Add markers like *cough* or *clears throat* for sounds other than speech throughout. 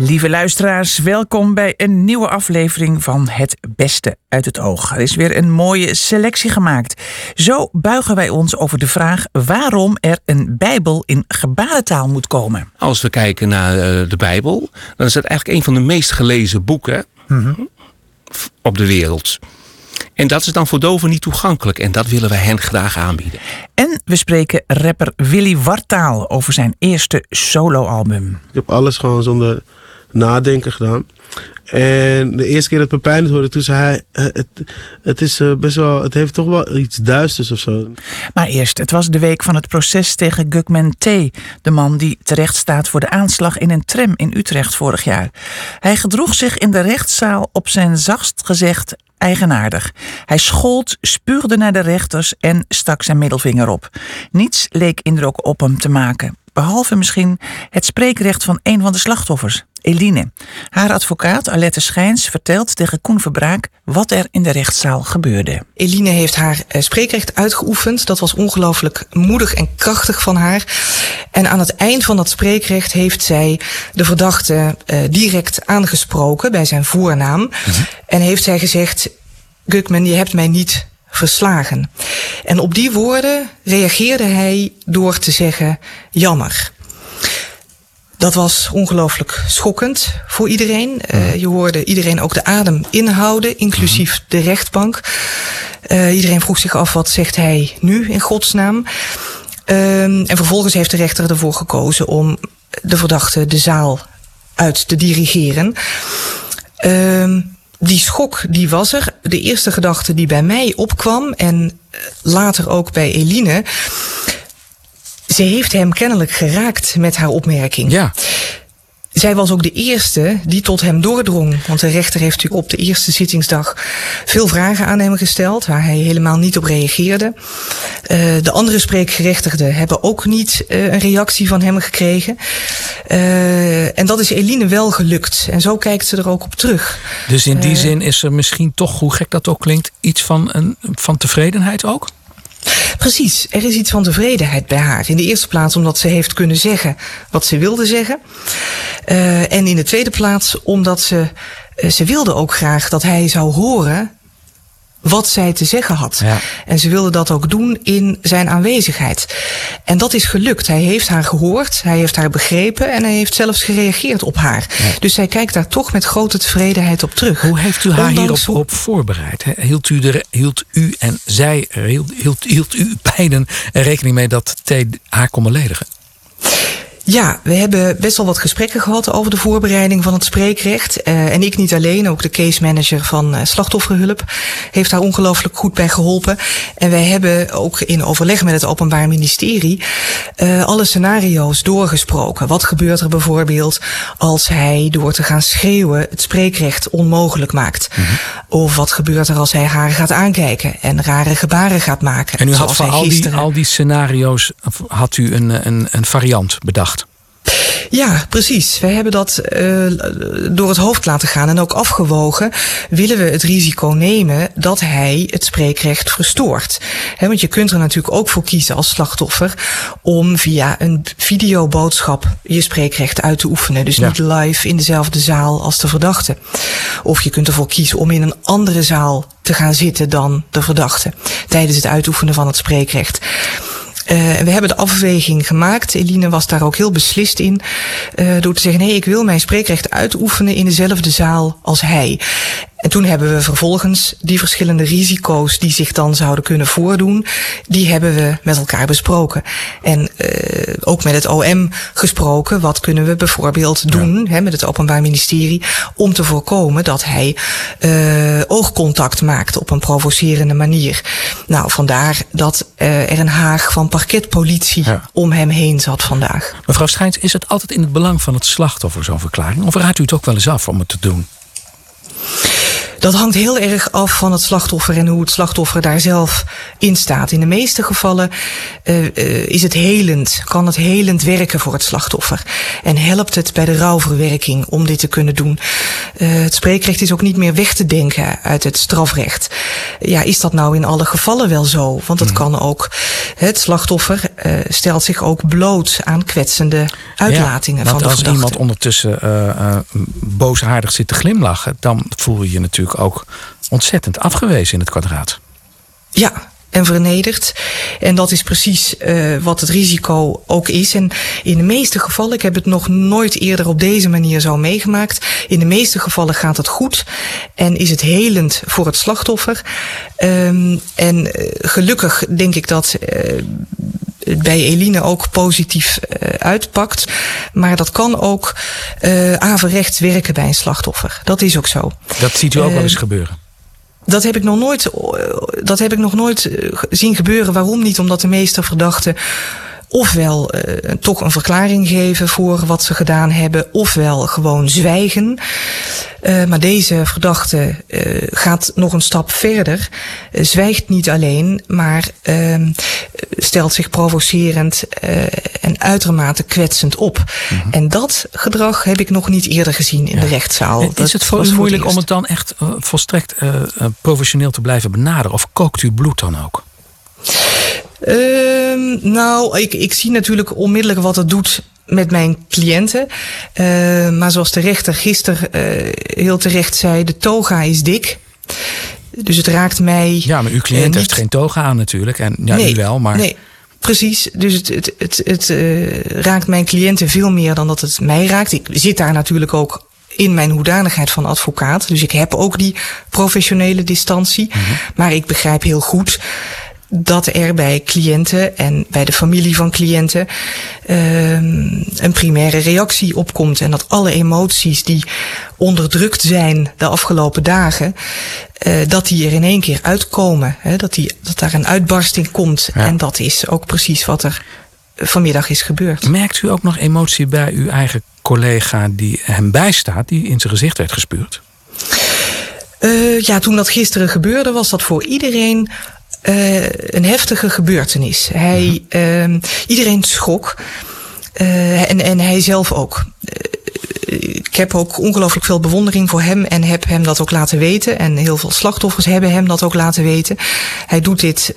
Lieve luisteraars, welkom bij een nieuwe aflevering van Het Beste uit het Oog. Er is weer een mooie selectie gemaakt. Zo buigen wij ons over de vraag waarom er een Bijbel in gebarentaal moet komen. Als we kijken naar eh, de Bijbel, dan is het eigenlijk een van de meest gelezen boeken op de wereld. En dat is dan voor doven niet toegankelijk. En dat willen wij hen graag aanbieden. En we spreken rapper Willy Wartaal over zijn eerste soloalbum. Ik heb alles gewoon zonder nadenken gedaan. En de eerste keer dat Pepijn het hoorde, toen zei hij... eh, Het, is eh, best wel, het heeft toch wel iets duisters of zo. Maar eerst, het was de week van het proces tegen Gugman T., de man die terecht staat voor de aanslag in een tram in Utrecht vorig jaar. Hij gedroeg zich in de rechtszaal op zijn zachtst gezegd eigenaardig. Hij schold, spuugde naar de rechters en stak zijn middelvinger op. Niets leek indruk op hem te maken, behalve misschien het spreekrecht van een van de slachtoffers. Eline. Haar advocaat Alette Schijns vertelt tegen Koen Verbraak wat er in de rechtszaal gebeurde. Eline heeft haar eh, spreekrecht uitgeoefend. Dat was ongelooflijk moedig en krachtig van haar. En aan het eind van dat spreekrecht heeft zij de verdachte eh, direct aangesproken bij zijn voornaam. En heeft zij gezegd: Gukman, je hebt mij niet verslagen. En op die woorden reageerde hij door te zeggen: jammer. Dat was ongelooflijk schokkend voor iedereen. Uh, je hoorde iedereen ook de adem inhouden, inclusief de rechtbank. Uh, iedereen vroeg zich af, wat zegt hij nu in godsnaam? Uh, en vervolgens heeft de rechter ervoor gekozen om de verdachte de zaal uit te dirigeren. Uh, die schok, die was er. De eerste gedachte die bij mij opkwam en later ook bij Eline... Ze heeft hem kennelijk geraakt met haar opmerking. Ja. Zij was ook de eerste die tot hem doordrong. Want de rechter heeft natuurlijk op de eerste zittingsdag veel vragen aan hem gesteld, waar hij helemaal niet op reageerde. Uh, de andere spreekgerechtigden hebben ook niet uh, een reactie van hem gekregen. Uh, en dat is Eline wel gelukt. En zo kijkt ze er ook op terug. Dus in die zin is er misschien toch, hoe gek dat ook klinkt, iets van, een, van tevredenheid ook? Precies, er is iets van tevredenheid bij haar. In de eerste plaats omdat ze heeft kunnen zeggen wat ze wilde zeggen. Uh, en in de tweede plaats omdat ze, uh, ze wilde ook graag dat hij zou horen wat zij te zeggen had. Ja. En ze wilde dat ook doen in zijn aanwezigheid. En dat is gelukt. Hij heeft haar gehoord, hij heeft haar begrepen en hij heeft zelfs gereageerd op haar. Ja. Dus zij kijkt daar toch met grote tevredenheid op terug. Hoe heeft u haar hierop op voorbereid? Hield u, de, hield u en zij, hield, hield, hield u beiden er rekening mee dat T haar kon beledigen? Ja, we hebben best wel wat gesprekken gehad over de voorbereiding van het spreekrecht. Uh, en ik niet alleen, ook de case manager van uh, slachtofferhulp heeft daar ongelooflijk goed bij geholpen. En wij hebben ook in overleg met het Openbaar Ministerie uh, alle scenario's doorgesproken. Wat gebeurt er bijvoorbeeld als hij door te gaan schreeuwen het spreekrecht onmogelijk maakt? Mm -hmm. Of wat gebeurt er als hij haar gaat aankijken en rare gebaren gaat maken? En u had voor al die, al die scenario's had u een, een, een variant bedacht? Ja, precies. Wij hebben dat uh, door het hoofd laten gaan en ook afgewogen. Willen we het risico nemen dat hij het spreekrecht verstoort? He, want je kunt er natuurlijk ook voor kiezen als slachtoffer om via een videoboodschap je spreekrecht uit te oefenen. Dus ja. niet live in dezelfde zaal als de verdachte. Of je kunt ervoor kiezen om in een andere zaal te gaan zitten dan de verdachte tijdens het uitoefenen van het spreekrecht. Uh, we hebben de afweging gemaakt. Eline was daar ook heel beslist in. Uh, door te zeggen, nee, ik wil mijn spreekrecht uitoefenen in dezelfde zaal als hij. En toen hebben we vervolgens die verschillende risico's die zich dan zouden kunnen voordoen, die hebben we met elkaar besproken. En uh, ook met het OM gesproken. Wat kunnen we bijvoorbeeld doen ja. hè, met het Openbaar Ministerie om te voorkomen dat hij uh, oogcontact maakt op een provocerende manier. Nou, vandaar dat uh, er een haag van parketpolitie ja. om hem heen zat vandaag. Mevrouw Schijns, is het altijd in het belang van het slachtoffer zo'n verklaring? Of raadt u het ook wel eens af om het te doen? Dat hangt heel erg af van het slachtoffer en hoe het slachtoffer daar zelf in staat. In de meeste gevallen uh, uh, is het helend, kan het helend werken voor het slachtoffer. En helpt het bij de rouwverwerking om dit te kunnen doen. Uh, het spreekrecht is ook niet meer weg te denken uit het strafrecht. Ja, is dat nou in alle gevallen wel zo? Want het mm. kan ook, het slachtoffer stelt zich ook bloot aan kwetsende uitlatingen ja, van de als iemand ondertussen boosaardig zit te glimlachen, dan voel je je natuurlijk ook ontzettend afgewezen in het kwadraat. Ja, en vernederd. En dat is precies uh, wat het risico ook is. En in de meeste gevallen, ik heb het nog nooit eerder op deze manier zo meegemaakt. In de meeste gevallen gaat het goed en is het helend voor het slachtoffer. Um, en uh, gelukkig denk ik dat. Uh, het bij Eline ook positief uitpakt. Maar dat kan ook uh, averechts werken bij een slachtoffer. Dat is ook zo. Dat ziet u ook uh, wel eens gebeuren? Dat heb ik nog nooit, dat heb ik nog nooit zien gebeuren. Waarom niet? Omdat de meeste verdachten ofwel uh, toch een verklaring geven voor wat ze gedaan hebben, ofwel gewoon zwijgen. Uh, maar deze verdachte uh, gaat nog een stap verder. zwijgt niet alleen, maar ehm, stelt zich provocerend en uitermate kwetsend op. Mm -hmm. En dat gedrag heb ik nog niet eerder gezien in ja. de rechtszaal. En is het voor u moeilijk om het dan echt volstrekt professioneel te blijven benaderen? Of kookt uw bloed dan ook? Uh, nou, ik, ik zie natuurlijk onmiddellijk wat het doet met mijn cliënten. Uh, maar zoals de rechter gisteren uh, heel terecht zei, de toga is dik. Dus het raakt mij. Ja, maar uw cliënt uh, heeft geen toga aan natuurlijk. En ja, nee, u wel, maar. Nee. Precies, dus het, het, het, het uh, raakt mijn cliënten veel meer dan dat het mij raakt. Ik zit daar natuurlijk ook in mijn hoedanigheid van advocaat. Dus ik heb ook die professionele distantie. Mm -hmm. Maar ik begrijp heel goed dat er bij cliënten en bij de familie van cliënten um, een primaire reactie opkomt. En dat alle emoties die onderdrukt zijn de afgelopen dagen, uh, dat die er in één keer uitkomen. Hè, dat, die, dat daar een uitbarsting komt. Ja. En dat is ook precies wat er vanmiddag is gebeurd. Merkt u ook nog emotie bij uw eigen collega die hem bijstaat, die in zijn gezicht werd gespuurd? Uh, ja, toen dat gisteren gebeurde, was dat voor iedereen uh, een heftige gebeurtenis. Hij, uh, iedereen schrok. Uh, en, en hij zelf ook. ik heb ook ongelooflijk veel bewondering voor hem en heb hem dat ook laten weten. En heel veel slachtoffers hebben hem dat ook laten weten. Hij doet dit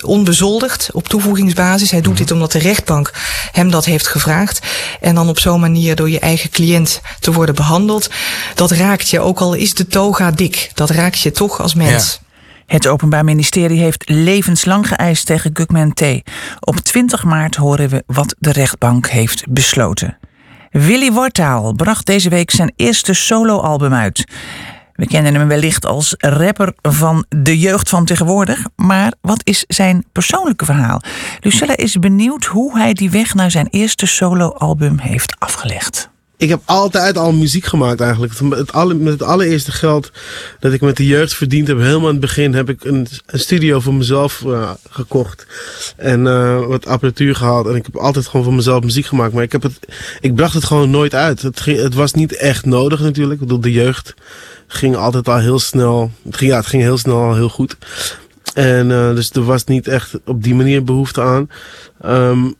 onbezoldigd op toevoegingsbasis. Hij doet dit omdat de rechtbank hem dat heeft gevraagd. En dan op zo'n manier door je eigen cliënt te worden behandeld. Dat raakt je, ook al is de toga dik. Dat raakt je toch als mens. Ja. Het Openbaar Ministerie heeft levenslang geëist tegen Gugman T. Op 20 maart horen we wat de rechtbank heeft besloten. Willy Wortaal bracht deze week zijn eerste soloalbum uit. We kennen hem wellicht als rapper van de jeugd van tegenwoordig. Maar wat is zijn persoonlijke verhaal? Lucella is benieuwd hoe hij die weg naar zijn eerste soloalbum heeft afgelegd ik heb altijd al muziek gemaakt eigenlijk. Alle, met het allereerste geld dat ik met de jeugd verdiend heb, helemaal in het begin, heb ik een, een studio voor mezelf uh, gekocht. En uh, wat apparatuur gehaald. En ik heb altijd gewoon voor mezelf muziek gemaakt. Maar ik, heb het, ik bracht het gewoon nooit uit. Het, het was niet echt nodig natuurlijk. Ik bedoel, de jeugd ging altijd al heel snel. Ja, het ging heel snel al heel goed. En uh, dus er was niet echt op die manier behoefte aan. Um,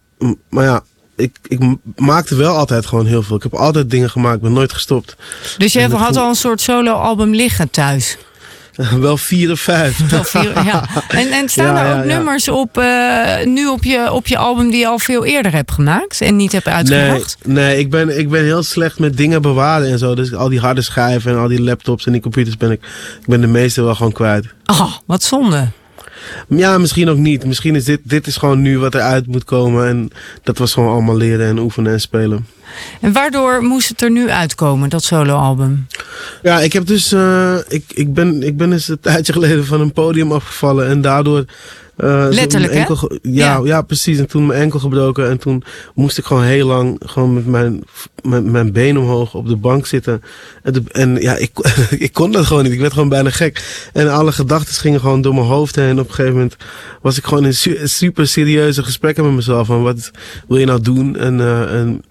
maar ja, ik, ik maakte wel altijd gewoon heel veel. Ik heb altijd dingen gemaakt, ben nooit gestopt. Dus je had al een soort solo-album liggen thuis? *laughs* Wel vier of vijf. *laughs* Wel vier, ja. En, en staan *laughs* ja, er ook ja, nummers op, uh, nu op je, op je album die je al veel eerder hebt gemaakt en niet hebt uitgebracht? Nee, nee ik, ben, ik ben heel slecht met dingen bewaren en zo. Dus al die harde schijven en al die laptops en die computers ben ik, ik ben de meeste wel gewoon kwijt. Oh, wat zonde. Ja, misschien ook niet. Misschien is dit, dit is gewoon nu wat eruit moet komen. En dat was gewoon allemaal leren en oefenen en spelen. En waardoor moest het er nu uitkomen, dat soloalbum? Ja, ik heb dus. Uh, ik, ik, ben, ik ben eens een *laughs* tijdje geleden van een podium afgevallen. En daardoor. Uh, Letterlijk, enkel, ja, ja, ja. precies. En toen mijn enkel gebroken. En toen moest ik gewoon heel lang gewoon met mijn, met mijn been omhoog op de bank zitten. En, de, en ja, ik, *laughs* ik kon dat gewoon niet. Ik werd gewoon bijna gek. En alle gedachten gingen gewoon door mijn hoofd heen. En op een gegeven moment was ik gewoon in su super serieuze gesprekken met mezelf. Van wat wil je nou doen? En, uh, en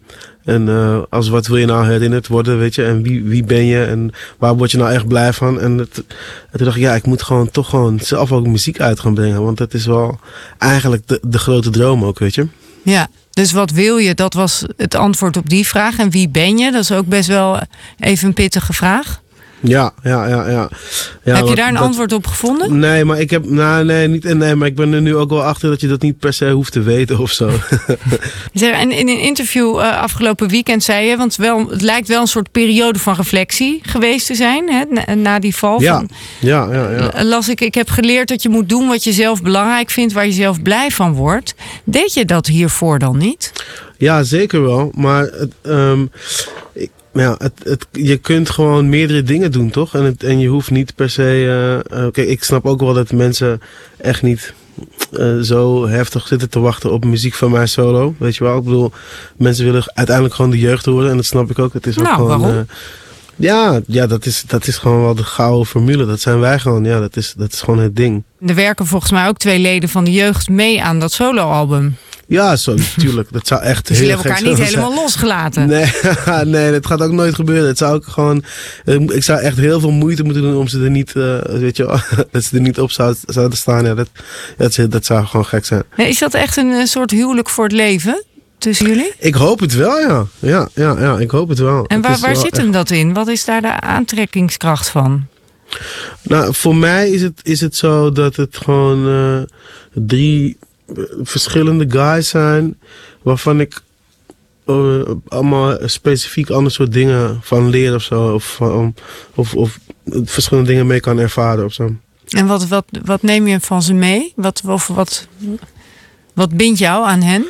En uh, als wat wil je nou herinnerd worden, weet je? En wie, wie ben je en waar word je nou echt blij van? En, het, toen dacht ik, ja, ik moet gewoon toch gewoon zelf ook muziek uit gaan brengen. Want dat is wel eigenlijk de, de grote droom ook, weet je? Ja, dus wat wil je? Dat was het antwoord op die vraag. En wie ben je? Dat is ook best wel even een pittige vraag. Ja, ja, ja, ja. ja heb je daar een antwoord op gevonden? Nee, maar ik heb, nou, nee, niet, nee, maar ik ben er nu ook wel achter dat je dat niet per se hoeft te weten of zo. *laughs* *laughs* en in een interview uh, afgelopen weekend zei je, want wel, het lijkt wel een soort periode van reflectie geweest te zijn, hè, na, die val. Ja, van, ja, ja, ja. Las ik, ik heb geleerd dat je moet doen wat je zelf belangrijk vindt, waar je zelf blij van wordt. Deed je dat hiervoor dan niet? Ja, zeker wel. Maar um, ik, ja, het, het, je kunt gewoon meerdere dingen doen, toch? En, het, en je hoeft niet per se. Uh, kijk, ik snap ook wel dat mensen echt niet uh, zo heftig zitten te wachten op muziek van mij solo. Weet je wel? Ik bedoel, mensen willen uiteindelijk gewoon de jeugd horen. En dat snap ik ook. Het is ook nou, gewoon. Uh, ja, ja dat, is, dat is gewoon wel de gouden formule. Dat zijn wij gewoon. Ja, dat is, dat is gewoon het ding. Er werken volgens mij ook twee leden van de jeugd mee aan dat soloalbum. Ja, zo, natuurlijk. Dat zou echt dus heel hebben elkaar niet helemaal losgelaten. Nee, *laughs* nee, dat gaat ook nooit gebeuren. Het zou ook gewoon, ik zou echt heel veel moeite moeten doen om ze er niet, uh, weet je, *laughs* dat ze er niet op zouden, zouden staan. Ja, dat, dat, dat zou gewoon gek zijn. Is dat echt een soort huwelijk voor het leven? tussen jullie? Ik hoop het wel, ja. Ja, ja, ja ik hoop het wel. En waar, waar zit hem dat in? Wat is daar de aantrekkingskracht van? Nou, voor mij is het, is het zo dat het gewoon uh, drie verschillende guys zijn waarvan ik uh, allemaal specifiek ander soort dingen van leer of zo. Of, of, of verschillende dingen mee kan ervaren of zo. En wat, wat, wat neem je van ze mee? Wat, of wat, wat bindt jou aan hen?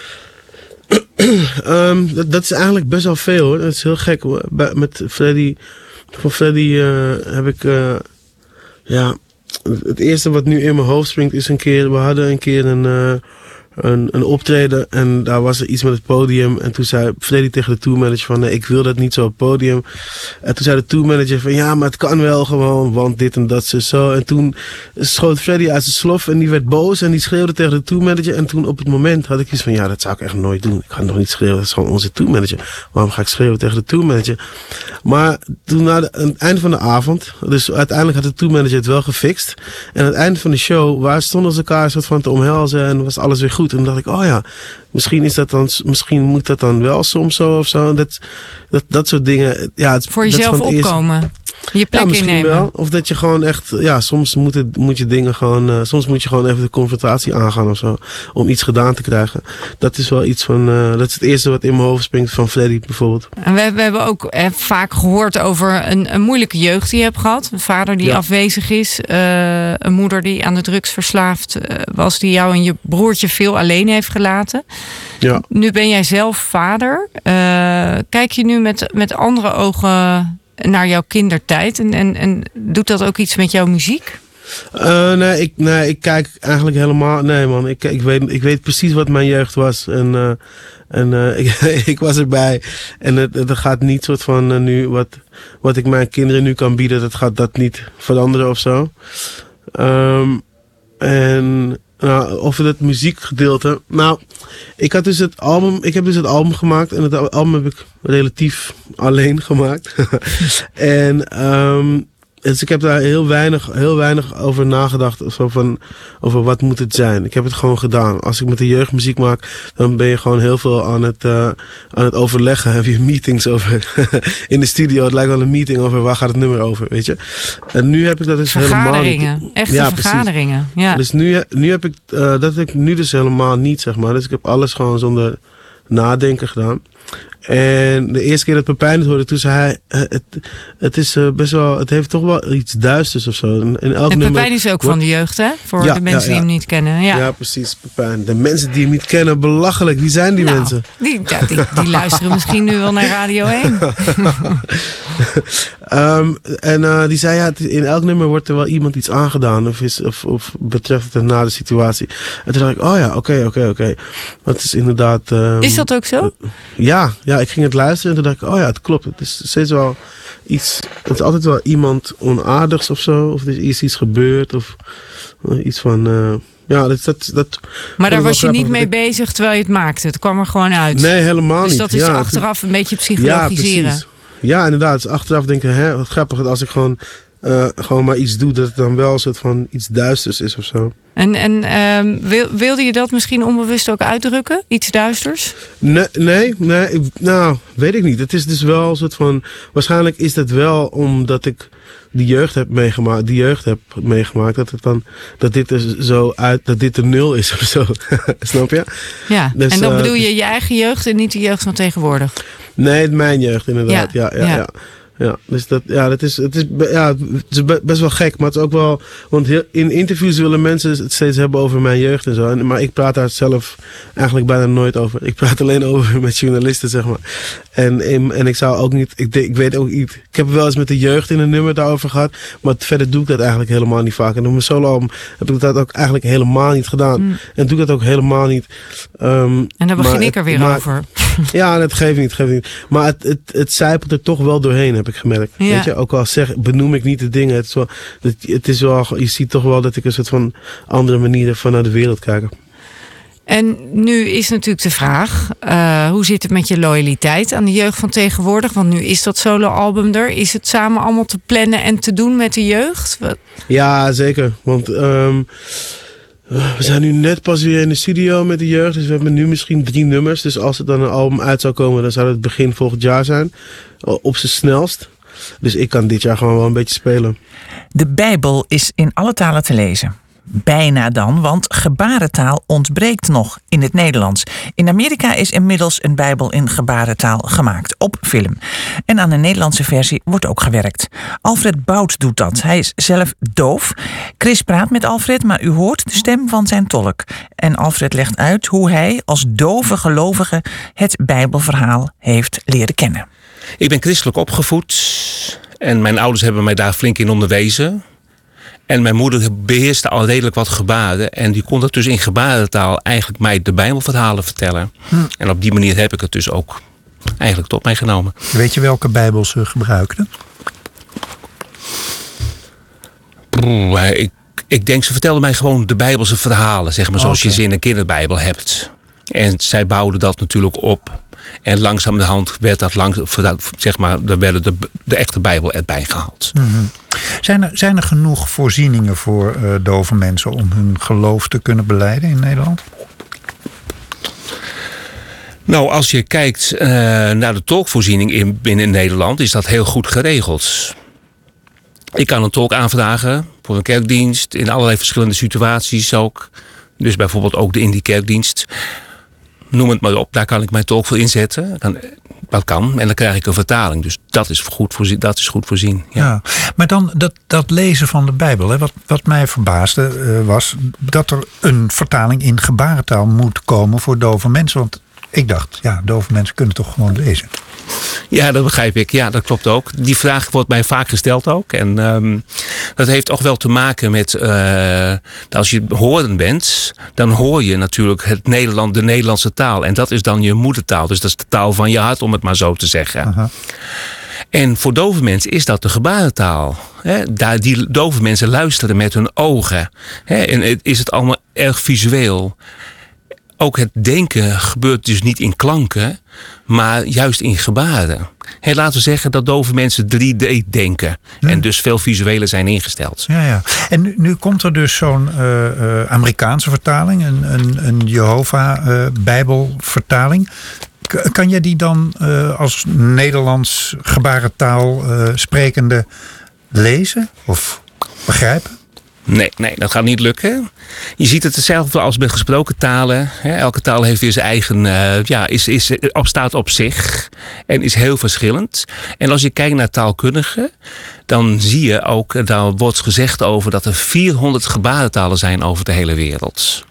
um, *clears throat* dat, dat, is eigenlijk best wel veel hoor. Dat is heel gek. Met Freddy, van Freddy uh, heb ik, uh, ja, het eerste wat nu in mijn hoofd springt is een keer, we hadden een keer een, uh, een, een optreden en daar was er iets met het podium. En toen zei Freddy tegen de tourmanager van nee, ik wil dat niet zo op podium. En toen zei de tourmanager van ja, maar het kan wel gewoon, want dit en dat zo. zo. En toen schoot Freddy uit zijn slof en die werd boos en die schreeuwde tegen de tourmanager. En toen op het moment had ik iets van ja, dat zou ik echt nooit doen. Ik ga nog niet schreeuwen, dat is gewoon onze tourmanager. Waarom ga ik schreeuwen tegen de tourmanager? Maar toen na het einde van de avond, dus uiteindelijk had de tourmanager het wel gefixt. En aan het einde van de show, waar stonden ze elkaar soort van te omhelzen en was alles weer goed. En dacht ik, oh ja, misschien is dat dan, misschien moet dat dan wel soms zo of zo. Dat, dat, dat soort dingen. Ja, het, Voor jezelf opkomen. Je plek ja, misschien innemen. wel. Of dat je gewoon echt, ja, soms moet, het, moet je dingen gewoon, uh, soms moet je gewoon even de confrontatie aangaan of zo. Om iets gedaan te krijgen. Dat is wel iets van, uh, dat is het eerste wat in mijn hoofd springt van Freddy bijvoorbeeld. En we, we hebben ook eh, vaak gehoord over een, een moeilijke jeugd die je hebt gehad. Een vader die afwezig is. Uh, een moeder die aan de drugs verslaafd was. Die jou en je broertje veel alleen heeft gelaten. Ja. Nu ben jij zelf vader. kijk je nu met, met andere ogen naar jouw kindertijd. En, en, en doet dat ook iets met jouw muziek? Uh, nee, ik, nee, ik kijk eigenlijk helemaal. Nee, man. Ik, ik, weet, ik weet precies wat mijn jeugd was. En, uh, en uh, *laughs* ik, ik was erbij. En het, het gaat niet soort van nu. Wat, wat ik mijn kinderen nu kan bieden, dat gaat dat niet veranderen of zo. Um, en nou, over het muziekgedeelte. Nou, ik had dus het album. Ik heb dus het album gemaakt. En het album heb ik relatief alleen *laughs* gemaakt. en um, dus ik heb daar heel weinig, heel weinig over nagedacht. Zo van, over wat moet het zijn. Ik heb het gewoon gedaan. Als ik met de jeugd muziek maak, dan ben je gewoon heel veel aan het, uh, aan het overleggen. *laughs* Heb je meetings over *laughs* in de studio. Het lijkt wel een meeting over waar gaat het nummer over, weet je. En nu heb ik dat dus helemaal niet. Echte ja, vergaderingen. Ja. Dus nu, nu heb ik, uh, dat heb ik nu dus helemaal niet, zeg maar. Dus ik heb alles gewoon zonder nadenken gedaan. En de eerste keer dat Pepijn het hoorde, toen zei hij, eh, het, het is eh, best wel, het heeft toch wel iets duisters of zo. In elk en Pepijn is ook van de jeugd, hè? Voor de mensen die hem niet kennen. Ja. ja, precies, Pepijn. De mensen die hem niet kennen, belachelijk. Wie zijn die nou, mensen? Die, die, die, luisteren misschien nu wel naar Radio *laughs* 1. um, en uh, die zei, ja, in elk nummer wordt er wel iemand iets aangedaan. Of, is, of, of betreft het na de situatie. En toen dacht ik, oh ja, oké, oké, oké. Dat is inderdaad... Um, is dat ook zo? ja, ja ik ging het luisteren en toen dacht ik, oh ja, het klopt. Het is steeds wel iets, het is altijd wel iemand onaardigs of zo. Of er is iets gebeurd of iets van, uh, Ja, dat, dat, dat Maar daar was je niet mee bezig. bezig terwijl je het maakte. Het kwam er gewoon uit. Nee, helemaal dus niet. dat is ja, achteraf een beetje Ja, psychologiseren. precies. Ja, inderdaad. Dus achteraf denken, hè, wat grappig dat als ik gewoon, eh, gewoon maar iets doe, dat het dan wel een soort van iets duisters is of zo. En, en ehm, wil, wilde je dat misschien onbewust ook uitdrukken? Iets duisters? Nee, nee, nee ik- nou, weet ik niet. Het is dus wel een soort van. Waarschijnlijk is het wel omdat ik die jeugd heb meegemaakt, die jeugd heb meegemaakt, dat het dan dat dit er zo uit, dat dit er nul is of zo. *laughs* Snap je? Ja. Dus, en dan eh, bedoel je je eigen jeugd en niet de jeugd van tegenwoordig. Nee, mijn jeugd inderdaad. Ja, Ja, ja, ja. ja. Ja. dus dat, ja, dat is, het is, ja, het is be- best wel gek, maar het is ook wel, want in interviews willen mensen het steeds hebben over mijn jeugd en zo. En, maar ik praat daar zelf eigenlijk bijna nooit over. Ik praat alleen over *laughs* met journalisten, zeg maar. En, en, en ik zou ook niet, ik, ik weet ook niet, ik heb wel eens met de jeugd in een nummer daarover gehad, maar verder doe ik dat eigenlijk helemaal niet vaak. En op mijn solo heb ik dat ook eigenlijk helemaal niet gedaan. En doe ik dat ook helemaal niet. Ehm, En dan begin ik er weer maar- over. *laughs* ja, dat geeft niet, geeft niet. Maar het, het, het zijpelt er toch wel doorheen, heb ik gemerkt. Ja. Weet je, ook al zeg, benoem ik niet de dingen. Het is, wel, het, het is wel, je ziet toch wel dat ik een soort van andere manier van naar de wereld kijk. En nu is natuurlijk de vraag: eh, hoe zit het met je loyaliteit aan de jeugd van tegenwoordig? Want nu is dat soloalbum er. Is het samen allemaal te plannen en te doen met de jeugd? Wat- Ja, zeker. Want ehm, we zijn nu net pas weer in de studio met de jeugd. Dus we hebben nu misschien drie nummers. Dus als er dan een album uit zou komen, dan zou het begin volgend jaar zijn. O- Op zijn snelst. Dus ik kan dit jaar gewoon wel een beetje spelen. De Bijbel is in alle talen te lezen. Bijna dan, want gebarentaal ontbreekt nog in het Nederlands. In Amerika is inmiddels een Bijbel in gebarentaal gemaakt op film. En aan een Nederlandse versie wordt ook gewerkt. Alfred Bout doet dat. Hij is zelf doof. Chris praat met Alfred, maar u hoort de stem van zijn tolk. En Alfred legt uit hoe hij als dove gelovige het Bijbelverhaal heeft leren kennen. Ik ben christelijk opgevoed en mijn ouders hebben mij daar flink in onderwezen. En mijn moeder beheerste al redelijk wat gebaren. En die kon dat dus in gebarentaal eigenlijk mij de Bijbelverhalen vertellen. En op die manier heb ik het dus ook eigenlijk tot mij genomen. Weet je welke Bijbel ze gebruikten? Ik, ik denk, ze vertelden mij gewoon de Bijbelse verhalen, zeg maar, zoals je ze in een kinderbijbel hebt. En zij bouwden dat natuurlijk op. En langzaam de hand werd dat langs, zeg maar, er werden de, de echte Bijbel erbij gehaald. Zijn er, zijn er genoeg voorzieningen voor eh, dove mensen om hun geloof te kunnen beleiden in Nederland? Nou, als je kijkt eh, naar de tolkvoorziening in, binnen Nederland, is dat heel goed geregeld. Ik kan een tolk aanvragen voor een kerkdienst in allerlei verschillende situaties ook. Dus bijvoorbeeld ook de Indie Kerkdienst. Noem het maar op, daar kan ik mijn tolk voor inzetten. Dat kan. En dan krijg ik een vertaling. Dus dat is goed voorzien. Dat is goed voorzien ja. Ja. Maar dan dat, dat lezen van de Bijbel. Hè, wat, wat mij verbaasde eh, was dat er een vertaling in gebarentaal moet komen voor dove mensen. Want ik dacht, ja, dove mensen kunnen toch gewoon lezen. Ja, dat begrijp ik. Ja, dat klopt ook. Die vraag wordt mij vaak gesteld ook. En ehm, dat heeft ook wel te maken met... dat als je horen bent, dan hoor je natuurlijk het Nederland, de Nederlandse taal. En dat is dan je moedertaal. Dus dat is de taal van je hart, om het maar zo te zeggen. Aha. En voor dove mensen is dat de gebarentaal. Daar, die dove mensen luisteren met hun ogen. En het- is het allemaal erg visueel. Ook het denken gebeurt dus niet in klanken, maar juist in gebaren. Laten we zeggen dat dove mensen 3D denken. En dus veel visueler zijn ingesteld. Ja, ja. En nu, nu komt er dus zo'n eh, eh, Amerikaanse vertaling, een, een, een Jehovah-Bijbelvertaling. kan jij die dan eh, als Nederlands gebarentaal eh, sprekende lezen of begrijpen? Nee, nee, dat gaat niet lukken. Je ziet het hetzelfde als bij gesproken talen. Elke taal heeft weer zijn eigen, eh, ja, is, is, op, staat op zich en is heel verschillend. En als je kijkt naar taalkundigen, dan zie je ook, daar wordt gezegd over dat er 400 gebarentalen zijn over de hele wereld.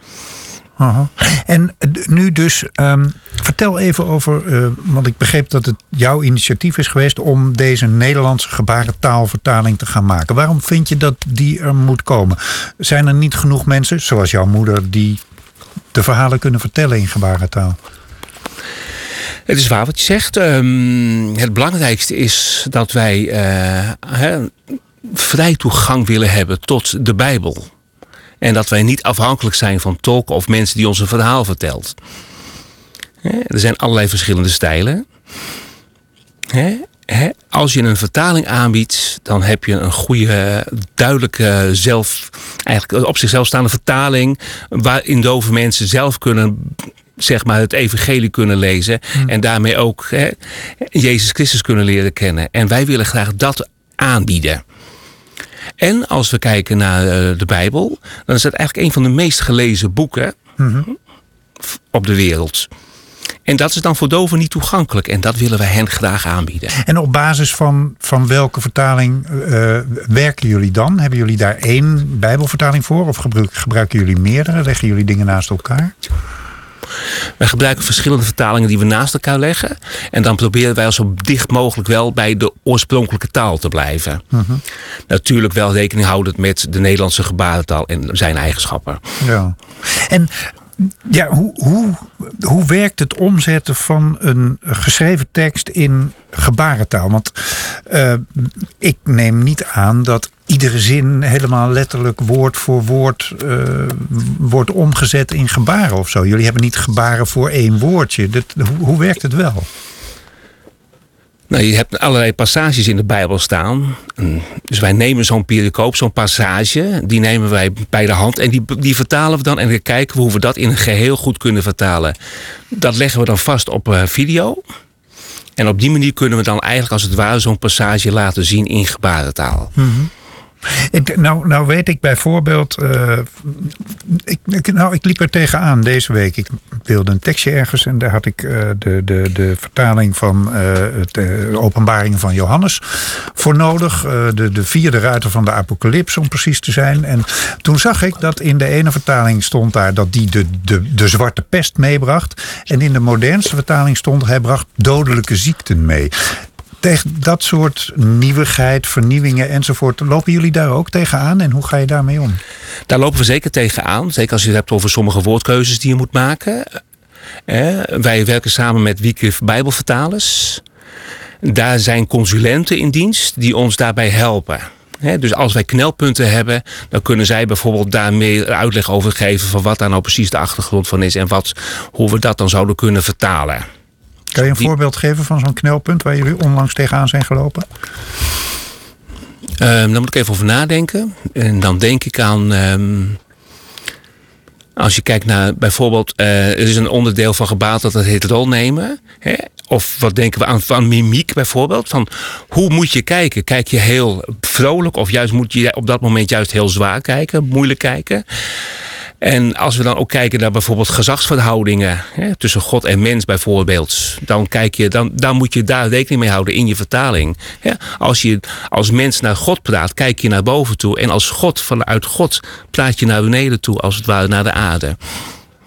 En nu dus, ehm, vertel even over, eh, want ik begreep dat het jouw initiatief is geweest om deze Nederlandse gebarentaalvertaling te gaan maken. Waarom vind je dat die er moet komen? Zijn er niet genoeg mensen, zoals jouw moeder, die de verhalen kunnen vertellen in gebarentaal? Het is waar wat je zegt. Ehm, het belangrijkste is dat wij eh, vrij toegang willen hebben tot de Bijbel. En dat wij niet afhankelijk zijn van tolken of mensen die ons een verhaal vertelt. Er zijn allerlei verschillende stijlen. Als je een vertaling aanbiedt, dan heb je een goede, duidelijke, zelf, eigenlijk op zichzelf staande vertaling. Waarin dove mensen zelf kunnen zeg maar, het evangelie kunnen lezen. Hmm. En daarmee ook Jezus Christus kunnen leren kennen. En wij willen graag dat aanbieden. En als we kijken naar eh, de Bijbel, dan is het eigenlijk een van de meest gelezen boeken hmm. op de wereld. En dat is dan voor doven niet toegankelijk. En dat willen wij hen graag aanbieden. En op basis van, van welke vertaling uh, werken jullie dan? Hebben jullie daar één Bijbelvertaling voor? Of gebruiken jullie meerdere? Leggen jullie dingen naast elkaar? Wij gebruiken verschillende vertalingen die we naast elkaar leggen. En dan proberen wij zo dicht mogelijk wel bij de oorspronkelijke taal te blijven. Mhm. Natuurlijk wel rekening houdend met de Nederlandse gebarentaal en zijn eigenschappen. Ja. En ja, hoe, hoe, hoe werkt het omzetten van een geschreven tekst in gebarentaal? Want uh, ik neem niet aan dat iedere zin helemaal letterlijk woord voor woord uh, wordt omgezet in gebaren of zo. Jullie hebben niet gebaren voor één woordje. Dat, hoe, hoe werkt het wel? Nou, je hebt allerlei passages in de Bijbel staan. Dus wij nemen zo'n pericoop, zo'n passage, die nemen wij bij de hand en die, die vertalen we dan en dan kijken we hoe we dat in een geheel goed kunnen vertalen. Dat leggen we dan vast op uh, video. En op die manier kunnen we dan eigenlijk als het ware zo'n passage laten zien in gebarentaal. Mm nou, nou weet ik bijvoorbeeld. Uh, ik, nou, ik liep er tegenaan deze week. Ik wilde een tekstje ergens en daar had ik uh, de, de, de vertaling van uh, de openbaringen van Johannes voor nodig. de, de vierde ruiter van de apocalyps om precies te zijn. En toen zag ik dat in de ene vertaling stond daar dat die de, de, de zwarte pest meebracht. En in de modernste vertaling stond hij bracht dodelijke ziekten mee tegen dat soort nieuwigheid, vernieuwingen enzovoort, lopen jullie daar ook tegenaan en hoe ga je daarmee om? Daar lopen we zeker tegenaan. Zeker als je het hebt over sommige woordkeuzes die je moet maken. Wij werken samen met Wieke Bijbelvertalers. Daar zijn consulenten in dienst die ons daarbij helpen. dus als wij knelpunten hebben, dan kunnen zij bijvoorbeeld daar meer uitleg over geven van wat daar nou precies de achtergrond van is en wat, hoe we dat dan zouden kunnen vertalen. Kan je een voorbeeld geven van zo'n knelpunt waar jullie onlangs tegenaan zijn gelopen? Um, daar moet ik even over nadenken. En dan denk ik aan. Um, als je kijkt naar bijvoorbeeld, uh, er is een onderdeel van gebaat dat het heet rolnemen. Hè? Of wat denken we aan van mimiek bijvoorbeeld? Van hoe moet je kijken? Kijk je heel vrolijk of juist moet je op dat moment juist heel zwaar kijken, moeilijk kijken? En als we dan ook kijken naar bijvoorbeeld gezagsverhoudingen hè, tussen God en mens bijvoorbeeld, dan, kijk je, dan, dan moet je daar rekening mee houden in je vertaling. als je als mens naar God praat, kijk je naar boven toe. En als God vanuit God praat je naar beneden toe, als het ware naar de aarde.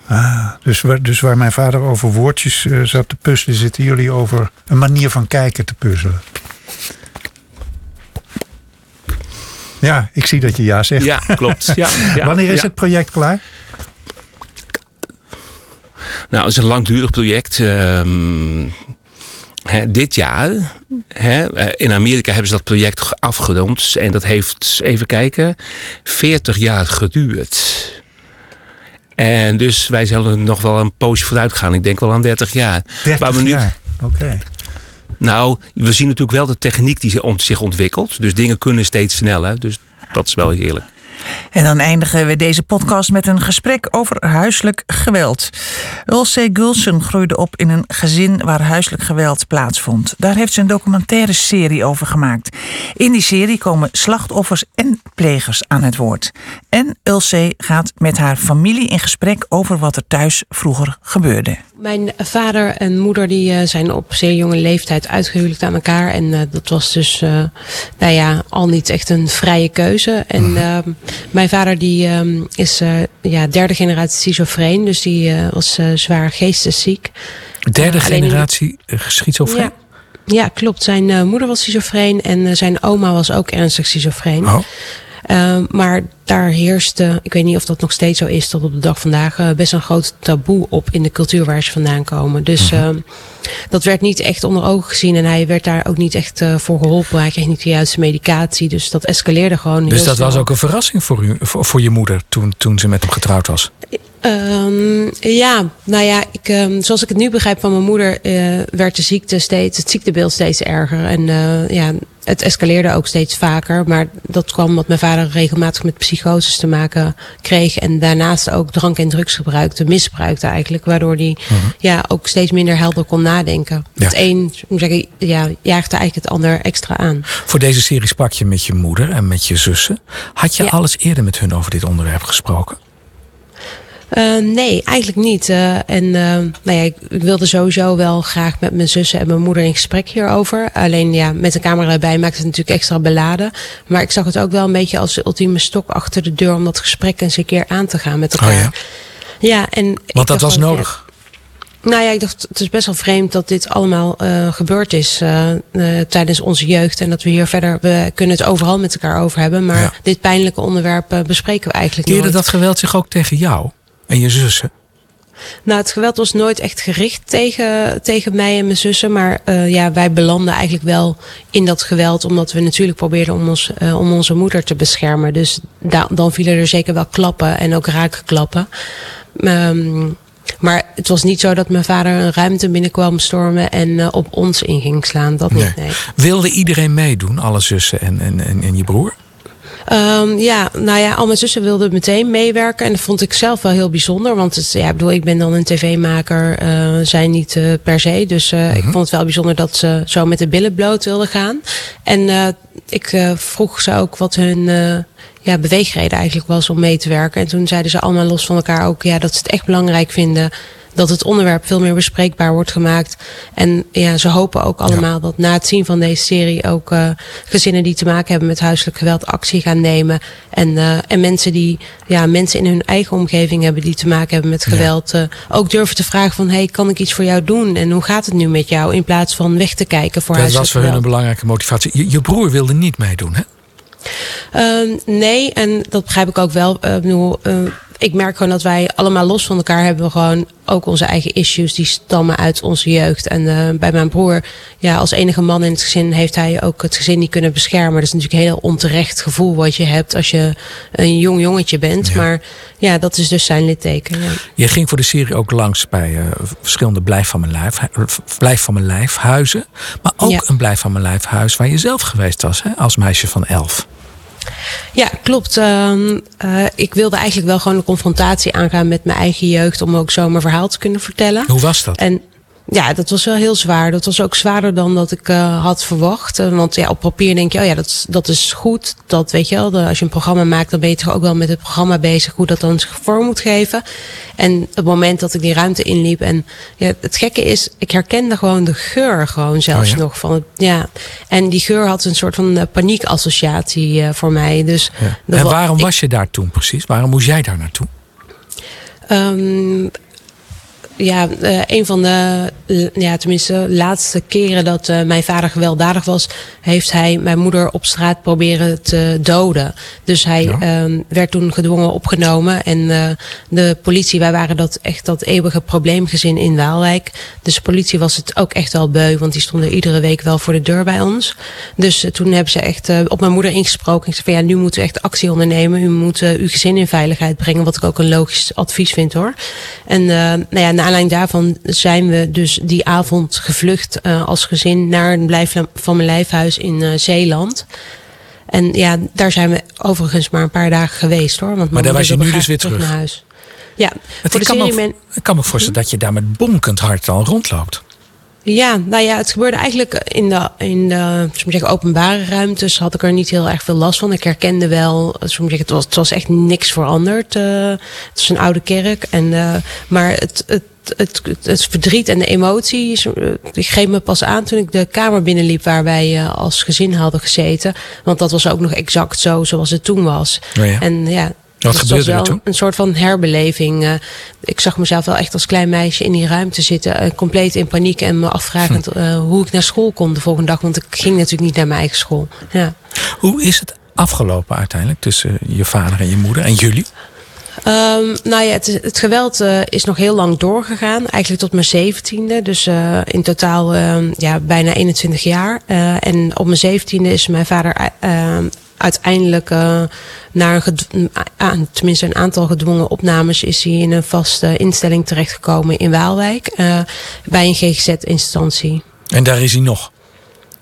Ah, dus, waar, dus waar mijn vader over woordjes uh, zat te puzzelen, zitten jullie over een manier van kijken te puzzelen. Ja, ik zie dat je ja zegt. Ja, klopt. Ja, ja Wanneer is het project klaar? Nou, het is een langdurig project. Ehm, dit jaar. Eh, in Amerika hebben ze dat project afgerond. En dat heeft, even kijken, 40 jaar geduurd. En dus wij zullen nog wel een poosje vooruit gaan. Ik denk wel aan 30 jaar. 30 maar we nu, jaar, oké. Nou, we zien natuurlijk wel de techniek die zich ontwikkelt. Dus dingen kunnen steeds sneller. Dus dat is wel heerlijk. En dan eindigen we deze podcast met een gesprek over huiselijk geweld. Ulse Gulsen groeide op in een gezin waar huiselijk geweld plaatsvond. Daar heeft ze een documentaire serie over gemaakt. In die serie komen slachtoffers en plegers aan het woord. En Ulse gaat met haar familie in gesprek over wat er thuis vroeger gebeurde. Mijn vader en moeder die eh, zijn op zeer jonge leeftijd uitgehuwelijkd aan elkaar. En uh, dat was dus, uh, nou ja, al niet echt een vrije keuze. En uh, mijn vader die um, is ja, derde generatie schizofreen. Dus die was zwaar geestesziek. Derde generatie schizofreen? Ja. Ja, klopt. Zijn moeder was schizofreen en zijn oma was ook ernstig schizofreen. Oh. Ehm, maar daar heerste, ik weet niet of dat nog steeds zo is tot op de dag vandaag, uh, best een groot taboe op in de cultuur waar ze vandaan komen. Dus uh dat werd niet echt onder ogen gezien en hij werd daar ook niet echt uh, voor geholpen. Hij kreeg niet de juiste medicatie, dus dat escaleerde gewoon. Dus dat snel. was ook een verrassing voor, u, voor, voor je moeder toen, toen ze met hem getrouwd was? Um, ja, nou ja, ik, um, zoals ik het nu begrijp van mijn moeder, uh, werd de ziekte steeds, het ziektebeeld steeds erger. En ja, het escaleerde ook steeds vaker. Maar dat kwam omdat mijn vader regelmatig met psychoses te maken kreeg. En daarnaast ook drank- en drugs gebruikte, misbruikte eigenlijk. Waardoor hij uh -huh. ja, ook steeds minder helder kon nadenken. Ja. Het een zeggen, ja, jaagde eigenlijk het ander extra aan. Voor deze serie sprak je met je moeder en met je zussen. Had je ja. alles eerder met hun over dit onderwerp gesproken? Uh, nee, eigenlijk niet. Uh, en uh, nou ja, ik, ik, wilde sowieso wel graag met mijn zussen en mijn moeder in gesprek hierover. Alleen ja, met de camera erbij maakt het natuurlijk extra beladen. Maar ik zag het ook wel een beetje als de ultieme stok achter de deur om dat gesprek eens een keer aan te gaan met elkaar. Oh ja? ja, en Want dat was nodig. Nou ja, ik dacht, het is best wel vreemd dat dit allemaal uh, gebeurd is uh, uh, tijdens onze jeugd. En dat we hier verder, we kunnen het overal met elkaar over hebben. Maar ja. dit pijnlijke onderwerp bespreken we eigenlijk Keerde nooit. dat geweld zich ook tegen jou en je zussen? Nou, het geweld was nooit echt gericht tegen, tegen mij en mijn zussen. Maar uh, ja, wij belanden eigenlijk wel in dat geweld. Omdat we natuurlijk probeerden om, ons, uh, om onze moeder te beschermen. Dus da dan vielen er zeker wel klappen en ook raakklappen. Um, maar het was niet zo dat mijn vader een ruimte binnenkwam stormen en uh, op ons in ging slaan. Dat niet, nee. nee. Wilde iedereen meedoen, alle zussen en, en, en, en je broer? Um, ja, nou ja, al mijn zussen wilden meteen meewerken. En dat vond ik zelf wel heel bijzonder. Want het, ja, ik bedoel, ik ben dan een tv-maker, uh, zij niet uh, per se. Dus uh, -huh. ik vond het wel bijzonder dat ze zo met de billen bloot wilden gaan. En ik vroeg ze ook wat hun ja, beweegreden eigenlijk was om mee te werken. En toen zeiden ze allemaal los van elkaar ook ja, dat ze het echt belangrijk vinden dat het onderwerp veel meer bespreekbaar wordt gemaakt. En ja, ze hopen ook allemaal ja. dat na het zien van deze serie ook uh, gezinnen die te maken hebben met huiselijk geweld actie gaan nemen. En, uh, en mensen die ja, mensen in hun eigen omgeving hebben die te maken hebben met geweld. Ja. Uh, ook durven te vragen van hey, kan ik iets voor jou doen? En hoe gaat het nu met jou? In plaats van weg te kijken voor Dat huiselijk was voor geweld. hun een belangrijke motivatie. Je, je broer wilde niet meedoen, hè? Uh, nee, en dat begrijp ik ook wel. Uh, bedoel, uh, ik merk gewoon dat wij allemaal los van elkaar hebben we gewoon ook onze eigen issues die stammen uit onze jeugd. En uh, bij mijn broer, ja, als enige man in het gezin heeft hij ook het gezin niet kunnen beschermen. Dat is natuurlijk een heel onterecht gevoel wat je hebt als je een jong jongetje bent. Ja. Maar ja, dat is dus zijn litteken. Ja. Je ging voor de serie ook langs bij uh, verschillende blijf van mijn lijf, blijf van mijn lijf huizen. Maar ook ja. een blijf van mijn lijf huis waar je zelf geweest was hè, als meisje van elf. Ja, klopt. Uh, ik wilde eigenlijk wel gewoon een confrontatie aangaan met mijn eigen jeugd. Om ook zo mijn verhaal te kunnen vertellen. Hoe was dat? En ja, dat was wel heel zwaar. Dat was ook zwaarder dan dat ik uh, had verwacht. Uh, want ja, op papier denk je, oh ja, dat, dat is goed. Dat weet je wel. De, als je een programma maakt, dan ben je toch ook wel met het programma bezig. Hoe dat dan zich vorm moet geven. En het moment dat ik die ruimte inliep. En ja, het gekke is, ik herkende gewoon de geur gewoon zelfs oh ja? nog. Van het, ja. En die geur had een soort van uh, paniekassociatie voor mij. Dus ja. En waarom ik, was je daar toen precies? Waarom moest jij daar naartoe? Um, ja, uh, een van de, ja, tenminste, laatste keren dat uh, mijn vader gewelddadig was, heeft hij mijn moeder op straat proberen te doden. Dus hij ja. um, werd toen gedwongen opgenomen. En uh, de politie, wij waren dat echt dat eeuwige probleemgezin in Waalwijk. Dus de politie was het ook echt wel beu, want die stonden iedere week wel voor de deur bij ons. Dus toen hebben ze echt op mijn moeder ingesproken. Ik zei van ja, nu moeten we echt actie ondernemen. U moet uw gezin in veiligheid brengen, wat ik ook een logisch advies vind hoor. En nou ja, na aanleiding daarvan zijn we dus die avond gevlucht uh, als gezin naar een blijf van mijn lijfhuis in uh, Zeeland. En ja, daar zijn we overigens maar een paar dagen geweest hoor. Want maar daar was je nu dus weer terug. naar huis. Ja, het voor de kan me, ik kan me voorstellen hm? dat je daar met bonkend hart al rondloopt. Ja, nou ja, het gebeurde eigenlijk in de, in de zeggen, openbare ruimtes. Had ik er niet heel erg veel last van. Ik herkende wel, zeggen, het, was, het was echt niks veranderd. Uh, het is een oude kerk. En, uh, maar het, het, het, het, het, verdriet en de emoties, ik greep me pas aan toen ik de kamer binnenliep waar wij uh, als gezin hadden gezeten. Want dat was ook nog exact zo zoals het toen was. Oh ja. En ja, wat dus gebeurde was er toen? Een soort van herbeleving. Uh, ik zag mezelf wel echt als klein meisje in die ruimte zitten. Compleet in paniek en me afvragend uh, hoe ik naar school kon de volgende dag. Want ik ging natuurlijk niet naar mijn eigen school. Ja. Hoe is het afgelopen uiteindelijk tussen je vader en je moeder en jullie? Um, nou ja, het, geweld uh, is nog heel lang doorgegaan. Eigenlijk tot mijn zeventiende. Dus uh, in totaal uh, ja, bijna 21 jaar. en op mijn zeventiende is mijn vader ehm, uiteindelijk naar een tenminste een aantal gedwongen opnames is hij in een vaste instelling terechtgekomen in Waalwijk. bij een GGZ-instantie. En daar is hij nog?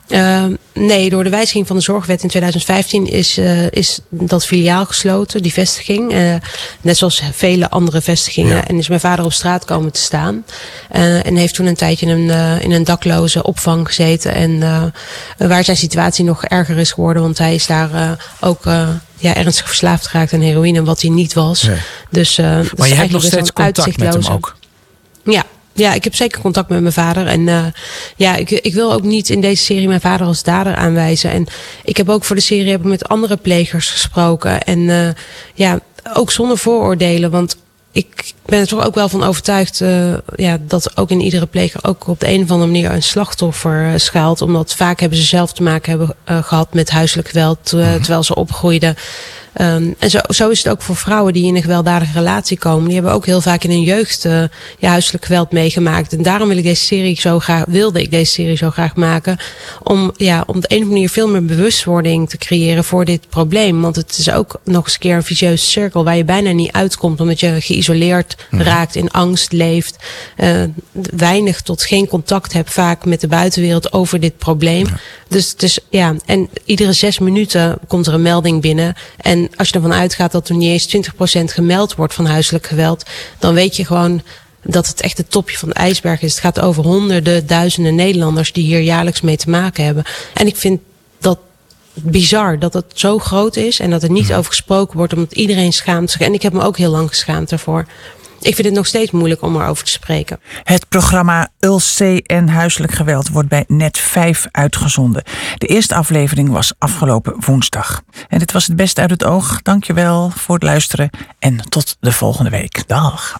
Uh, nee, door de wijziging van de zorgwet in 2015 is, uh, is dat filiaal gesloten, die vestiging. Uh, net zoals vele andere vestigingen. Ja. En is mijn vader op straat komen te staan. en heeft toen een tijdje in een, in een dakloze opvang gezeten. En waar zijn situatie nog erger is geworden, want hij is daar ook ja, ernstig verslaafd geraakt aan heroïne, wat hij niet was. Nee. Dus, maar je hebt nog steeds contact met hem ook? Ja, ja, ik heb zeker contact met mijn vader. En uh, ja, ik, ik wil ook niet in deze serie mijn vader als dader aanwijzen. En ik heb ook voor de serie heb ik met andere plegers gesproken. En uh, ja, ook zonder vooroordelen. Want ik ben er toch ook wel van overtuigd uh, ja, dat ook in iedere pleger ook op de een of andere manier een slachtoffer schuilt. Omdat vaak hebben ze zelf te maken hebben, gehad met huiselijk geweld uh, terwijl ze opgroeiden. Um, en zo, zo is het ook voor vrouwen die in een gewelddadige relatie komen. Die hebben ook heel vaak in hun jeugd uh, ja, huiselijk geweld meegemaakt. En daarom wil ik deze serie zo graag, wilde ik deze serie zo graag maken. Om, ja, om op de een of andere manier veel meer bewustwording te creëren voor dit probleem. Want het is ook nog eens een keer een vicieuze cirkel waar je bijna niet uitkomt. Omdat je geïsoleerd mm. raakt, in angst leeft. Uh, weinig tot geen contact hebt vaak met de buitenwereld over dit probleem. Ja. Dus, dus ja, en iedere zes minuten komt er een melding binnen. En als je ervan uitgaat dat er niet eens 20% gemeld wordt van huiselijk geweld, dan weet je gewoon dat het echt het topje van de ijsberg is. Het gaat over honderden, duizenden Nederlanders die hier jaarlijks mee te maken hebben. En ik vind dat bizar dat het zo groot is en dat er niet over gesproken wordt, omdat iedereen schaamt zich. En ik heb me ook heel lang geschaamd daarvoor ik vind het nog steeds moeilijk om erover te spreken. Het programma ULC en huiselijk geweld wordt bij Net 5 uitgezonden. De eerste aflevering was afgelopen woensdag. En dit was het beste uit het oog. Dankjewel voor het luisteren en tot de volgende week. Dag.